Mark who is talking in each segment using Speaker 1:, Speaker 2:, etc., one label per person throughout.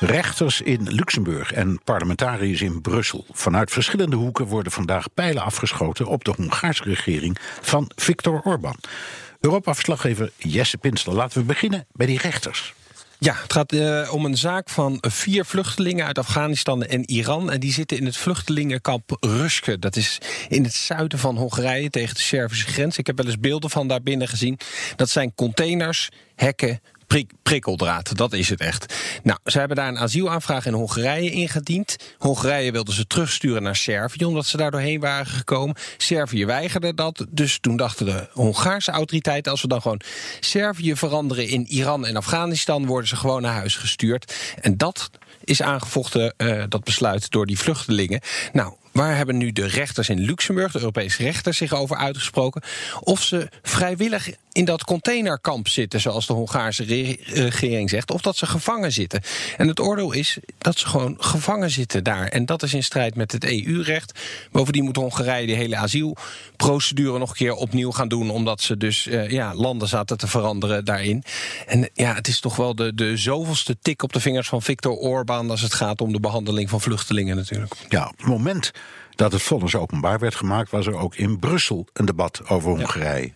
Speaker 1: Rechters in Luxemburg en parlementariërs in Brussel. Vanuit verschillende hoeken worden vandaag pijlen afgeschoten op de Hongaarse regering van Viktor Orban. Europa-verslaggever Jesse Pinsler. Laten we beginnen bij die rechters.
Speaker 2: Ja, het gaat uh, om een zaak van vier vluchtelingen uit Afghanistan en Iran. En die zitten in het vluchtelingenkamp Ruske. Dat is in het zuiden van Hongarije tegen de Servische grens. Ik heb wel eens beelden van daar binnen gezien. Dat zijn containers, hekken, prik prikkeldraad. Dat is het echt. Nou, ze hebben daar een asielaanvraag in Hongarije ingediend. Hongarije wilde ze terugsturen naar Servië, omdat ze daar doorheen waren gekomen. Servië weigerde dat. Dus toen dachten de Hongaarse autoriteiten: als we dan gewoon Servië veranderen in Iran en Afghanistan, worden ze gewoon naar huis gestuurd. En dat is aangevochten, uh, dat besluit, door die vluchtelingen. Nou, Waar hebben nu de rechters in Luxemburg, de Europese rechters, zich over uitgesproken? Of ze vrijwillig in dat containerkamp zitten, zoals de Hongaarse regering zegt, of dat ze gevangen zitten. En het oordeel is dat ze gewoon gevangen zitten daar. En dat is in strijd met het EU-recht. Bovendien moet Hongarije die hele asielprocedure nog een keer opnieuw gaan doen, omdat ze dus uh, ja, landen zaten te veranderen daarin. En ja, het is toch wel de, de zoveelste tik op de vingers van Viktor Orbán als het gaat om de behandeling van vluchtelingen natuurlijk.
Speaker 1: Ja, moment dat het vonnis openbaar werd gemaakt, was er ook in Brussel een debat over Hongarije.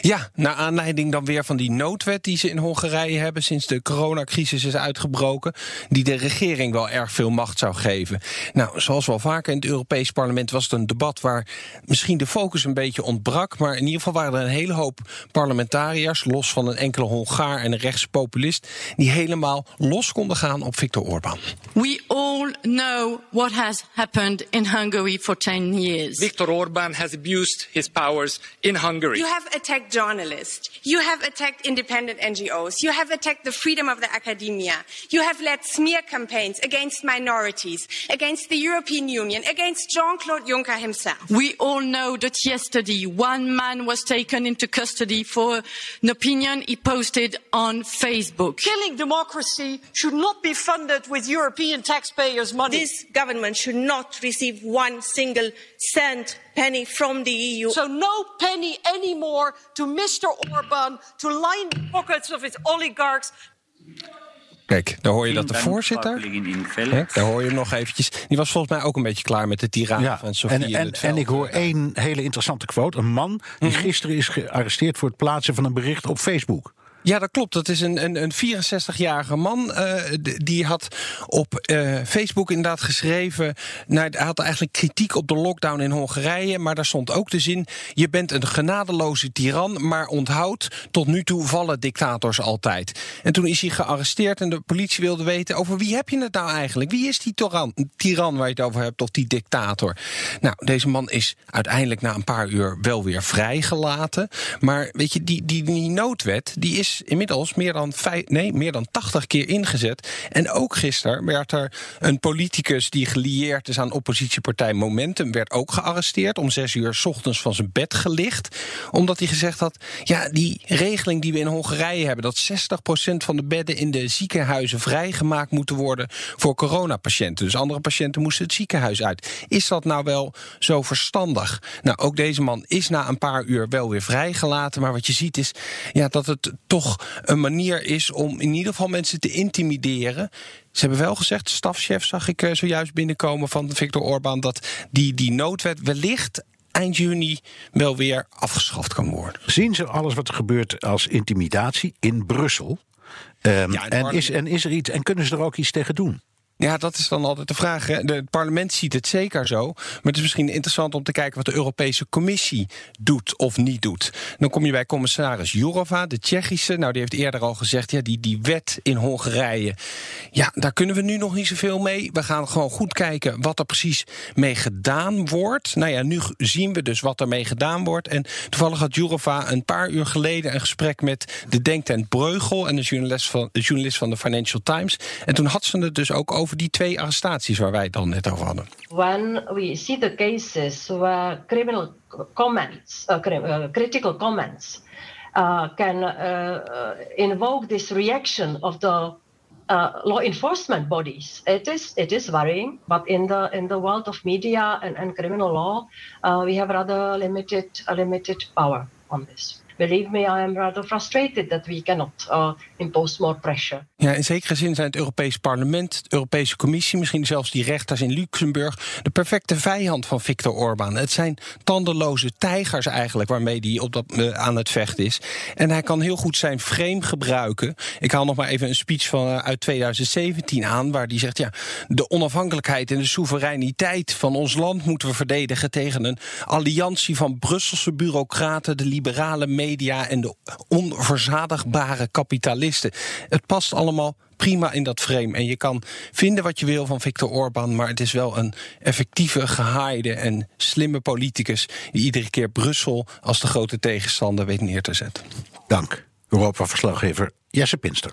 Speaker 2: Ja, naar aanleiding dan weer van die noodwet die ze in Hongarije hebben sinds de coronacrisis is uitgebroken, die de regering wel erg veel macht zou geven. Nou, zoals wel vaker in het Europees Parlement was het een debat waar misschien de focus een beetje ontbrak, maar in ieder geval waren er een hele hoop parlementariërs, los van een enkele Hongaar en een rechtspopulist, die helemaal los konden gaan op Viktor Orban.
Speaker 3: We all know what has happened in Hungary for 10 years.
Speaker 4: Viktor Orban has abused his powers in Hungary.
Speaker 5: You have attacked journalists. You have attacked independent NGOs. You have attacked the freedom of the academia. You have led smear campaigns against minorities, against the European Union, against Jean-Claude Juncker himself.
Speaker 3: We all know that yesterday one man was taken into custody for an opinion he posted on Facebook.
Speaker 6: Killing democracy should not be funded with European taxpayers' money.
Speaker 5: This government should not receive one single cent penny from the EU.
Speaker 6: So no penny anymore to Mr. Orban to line the pockets of its oligarchs.
Speaker 2: Kijk, daar hoor je dat de voorzitter. Hè, daar hoor je hem nog eventjes. Die was volgens mij ook een beetje klaar met de tirade
Speaker 1: ja,
Speaker 2: van Sofie.
Speaker 1: En, en, en ik hoor één hele interessante quote. Een man die
Speaker 2: Mhm.
Speaker 1: gisteren is gearresteerd voor het plaatsen van een bericht op Facebook.
Speaker 2: Ja, dat klopt. Dat is een, een, een 64-jarige man. eh, die had op eh, Facebook inderdaad geschreven. Hij had eigenlijk kritiek op de lockdown in Hongarije. Maar daar stond ook de zin: Je bent een genadeloze tiran. Maar onthoud, tot nu toe vallen dictators altijd. En toen is hij gearresteerd. En de politie wilde weten: over wie heb je het nou eigenlijk? Wie is die tiran, tiran waar je het over hebt? Of die dictator? Nou, deze man is uiteindelijk na een paar uur wel weer vrijgelaten. Maar weet je, die, die, die noodwet die is inmiddels meer dan, vijf, nee, meer dan 80 keer ingezet. En ook gisteren werd er een politicus die gelieerd is aan oppositiepartij Momentum, werd ook gearresteerd. Om zes uur 's ochtends van zijn bed gelicht. Omdat hij gezegd had: ja, die regeling die we in Hongarije hebben, dat 60% van de bedden in de ziekenhuizen vrijgemaakt moeten worden voor coronapatiënten. Dus andere patiënten moesten het ziekenhuis uit. Is dat nou wel zo verstandig? Nou, ook deze man is na een paar uur wel weer vrijgelaten. Maar wat je ziet is ja, dat het toch een manier is om in ieder geval mensen te intimideren. Ze hebben wel gezegd, stafchef zag ik eh, zojuist binnenkomen van Viktor Orban, dat die, die noodwet wellicht eind juni wel weer afgeschaft kan worden.
Speaker 1: Zien ze alles wat er gebeurt als intimidatie in Brussel? Ehm,
Speaker 2: Ja,
Speaker 1: en, is, en is er iets en kunnen ze er ook iets tegen doen?
Speaker 2: Ja, dat is dan altijd de vraag. Hè. De- Het parlement ziet het zeker zo. Maar het is misschien interessant om te kijken wat de Europese Commissie doet of niet doet. Dan kom je bij commissaris Jourova, de Tsjechische. Nou, die heeft eerder al gezegd, ja, die, die wet in Hongarije. Ja, daar kunnen we nu nog niet zoveel mee. We gaan gewoon goed kijken wat er precies mee gedaan wordt. Nou ja, nu zien we dus wat er mee gedaan wordt. En toevallig had Jourova een paar uur geleden een gesprek met de denktent Breugel en de journalist van, de journalist van de Financial Times. En toen had ze het dus ook over die twee arrestaties waar wij dan net over hadden.
Speaker 7: when we see the cases where criminal comments, uh, uh, critical comments, uh, can uh, uh, invoke this reaction of the uh, law enforcement bodies, it is it is worrying. But in the in the world of media and, and criminal law, uh, we have rather limited a limited power on this. Believe me, I am rather frustrated that we cannot uh, impose more pressure.
Speaker 2: Ja, in zekere zin zijn het Europees Parlement, de Europese Commissie, misschien zelfs die rechters in Luxemburg, de perfecte vijand van Viktor Orbán. Het zijn tandeloze tijgers eigenlijk waarmee hij op dat, eh, aan het vechten is. En hij kan heel goed zijn frame gebruiken. Ik haal nog maar even een speech van, eh, uit 2017 aan, waar hij zegt: ja, de onafhankelijkheid en de soevereiniteit van ons land moeten we verdedigen tegen een alliantie van Brusselse bureaucraten, de liberale media en de onverzadigbare kapitalisten. Het past allemaal prima in dat frame. En je kan vinden wat je wil van Viktor Orbán, maar het is wel een effectieve, gehaaide en slimme politicus die iedere keer Brussel als de grote tegenstander weet neer te zetten.
Speaker 1: Dank. Europa-verslaggever Jesse Pinster.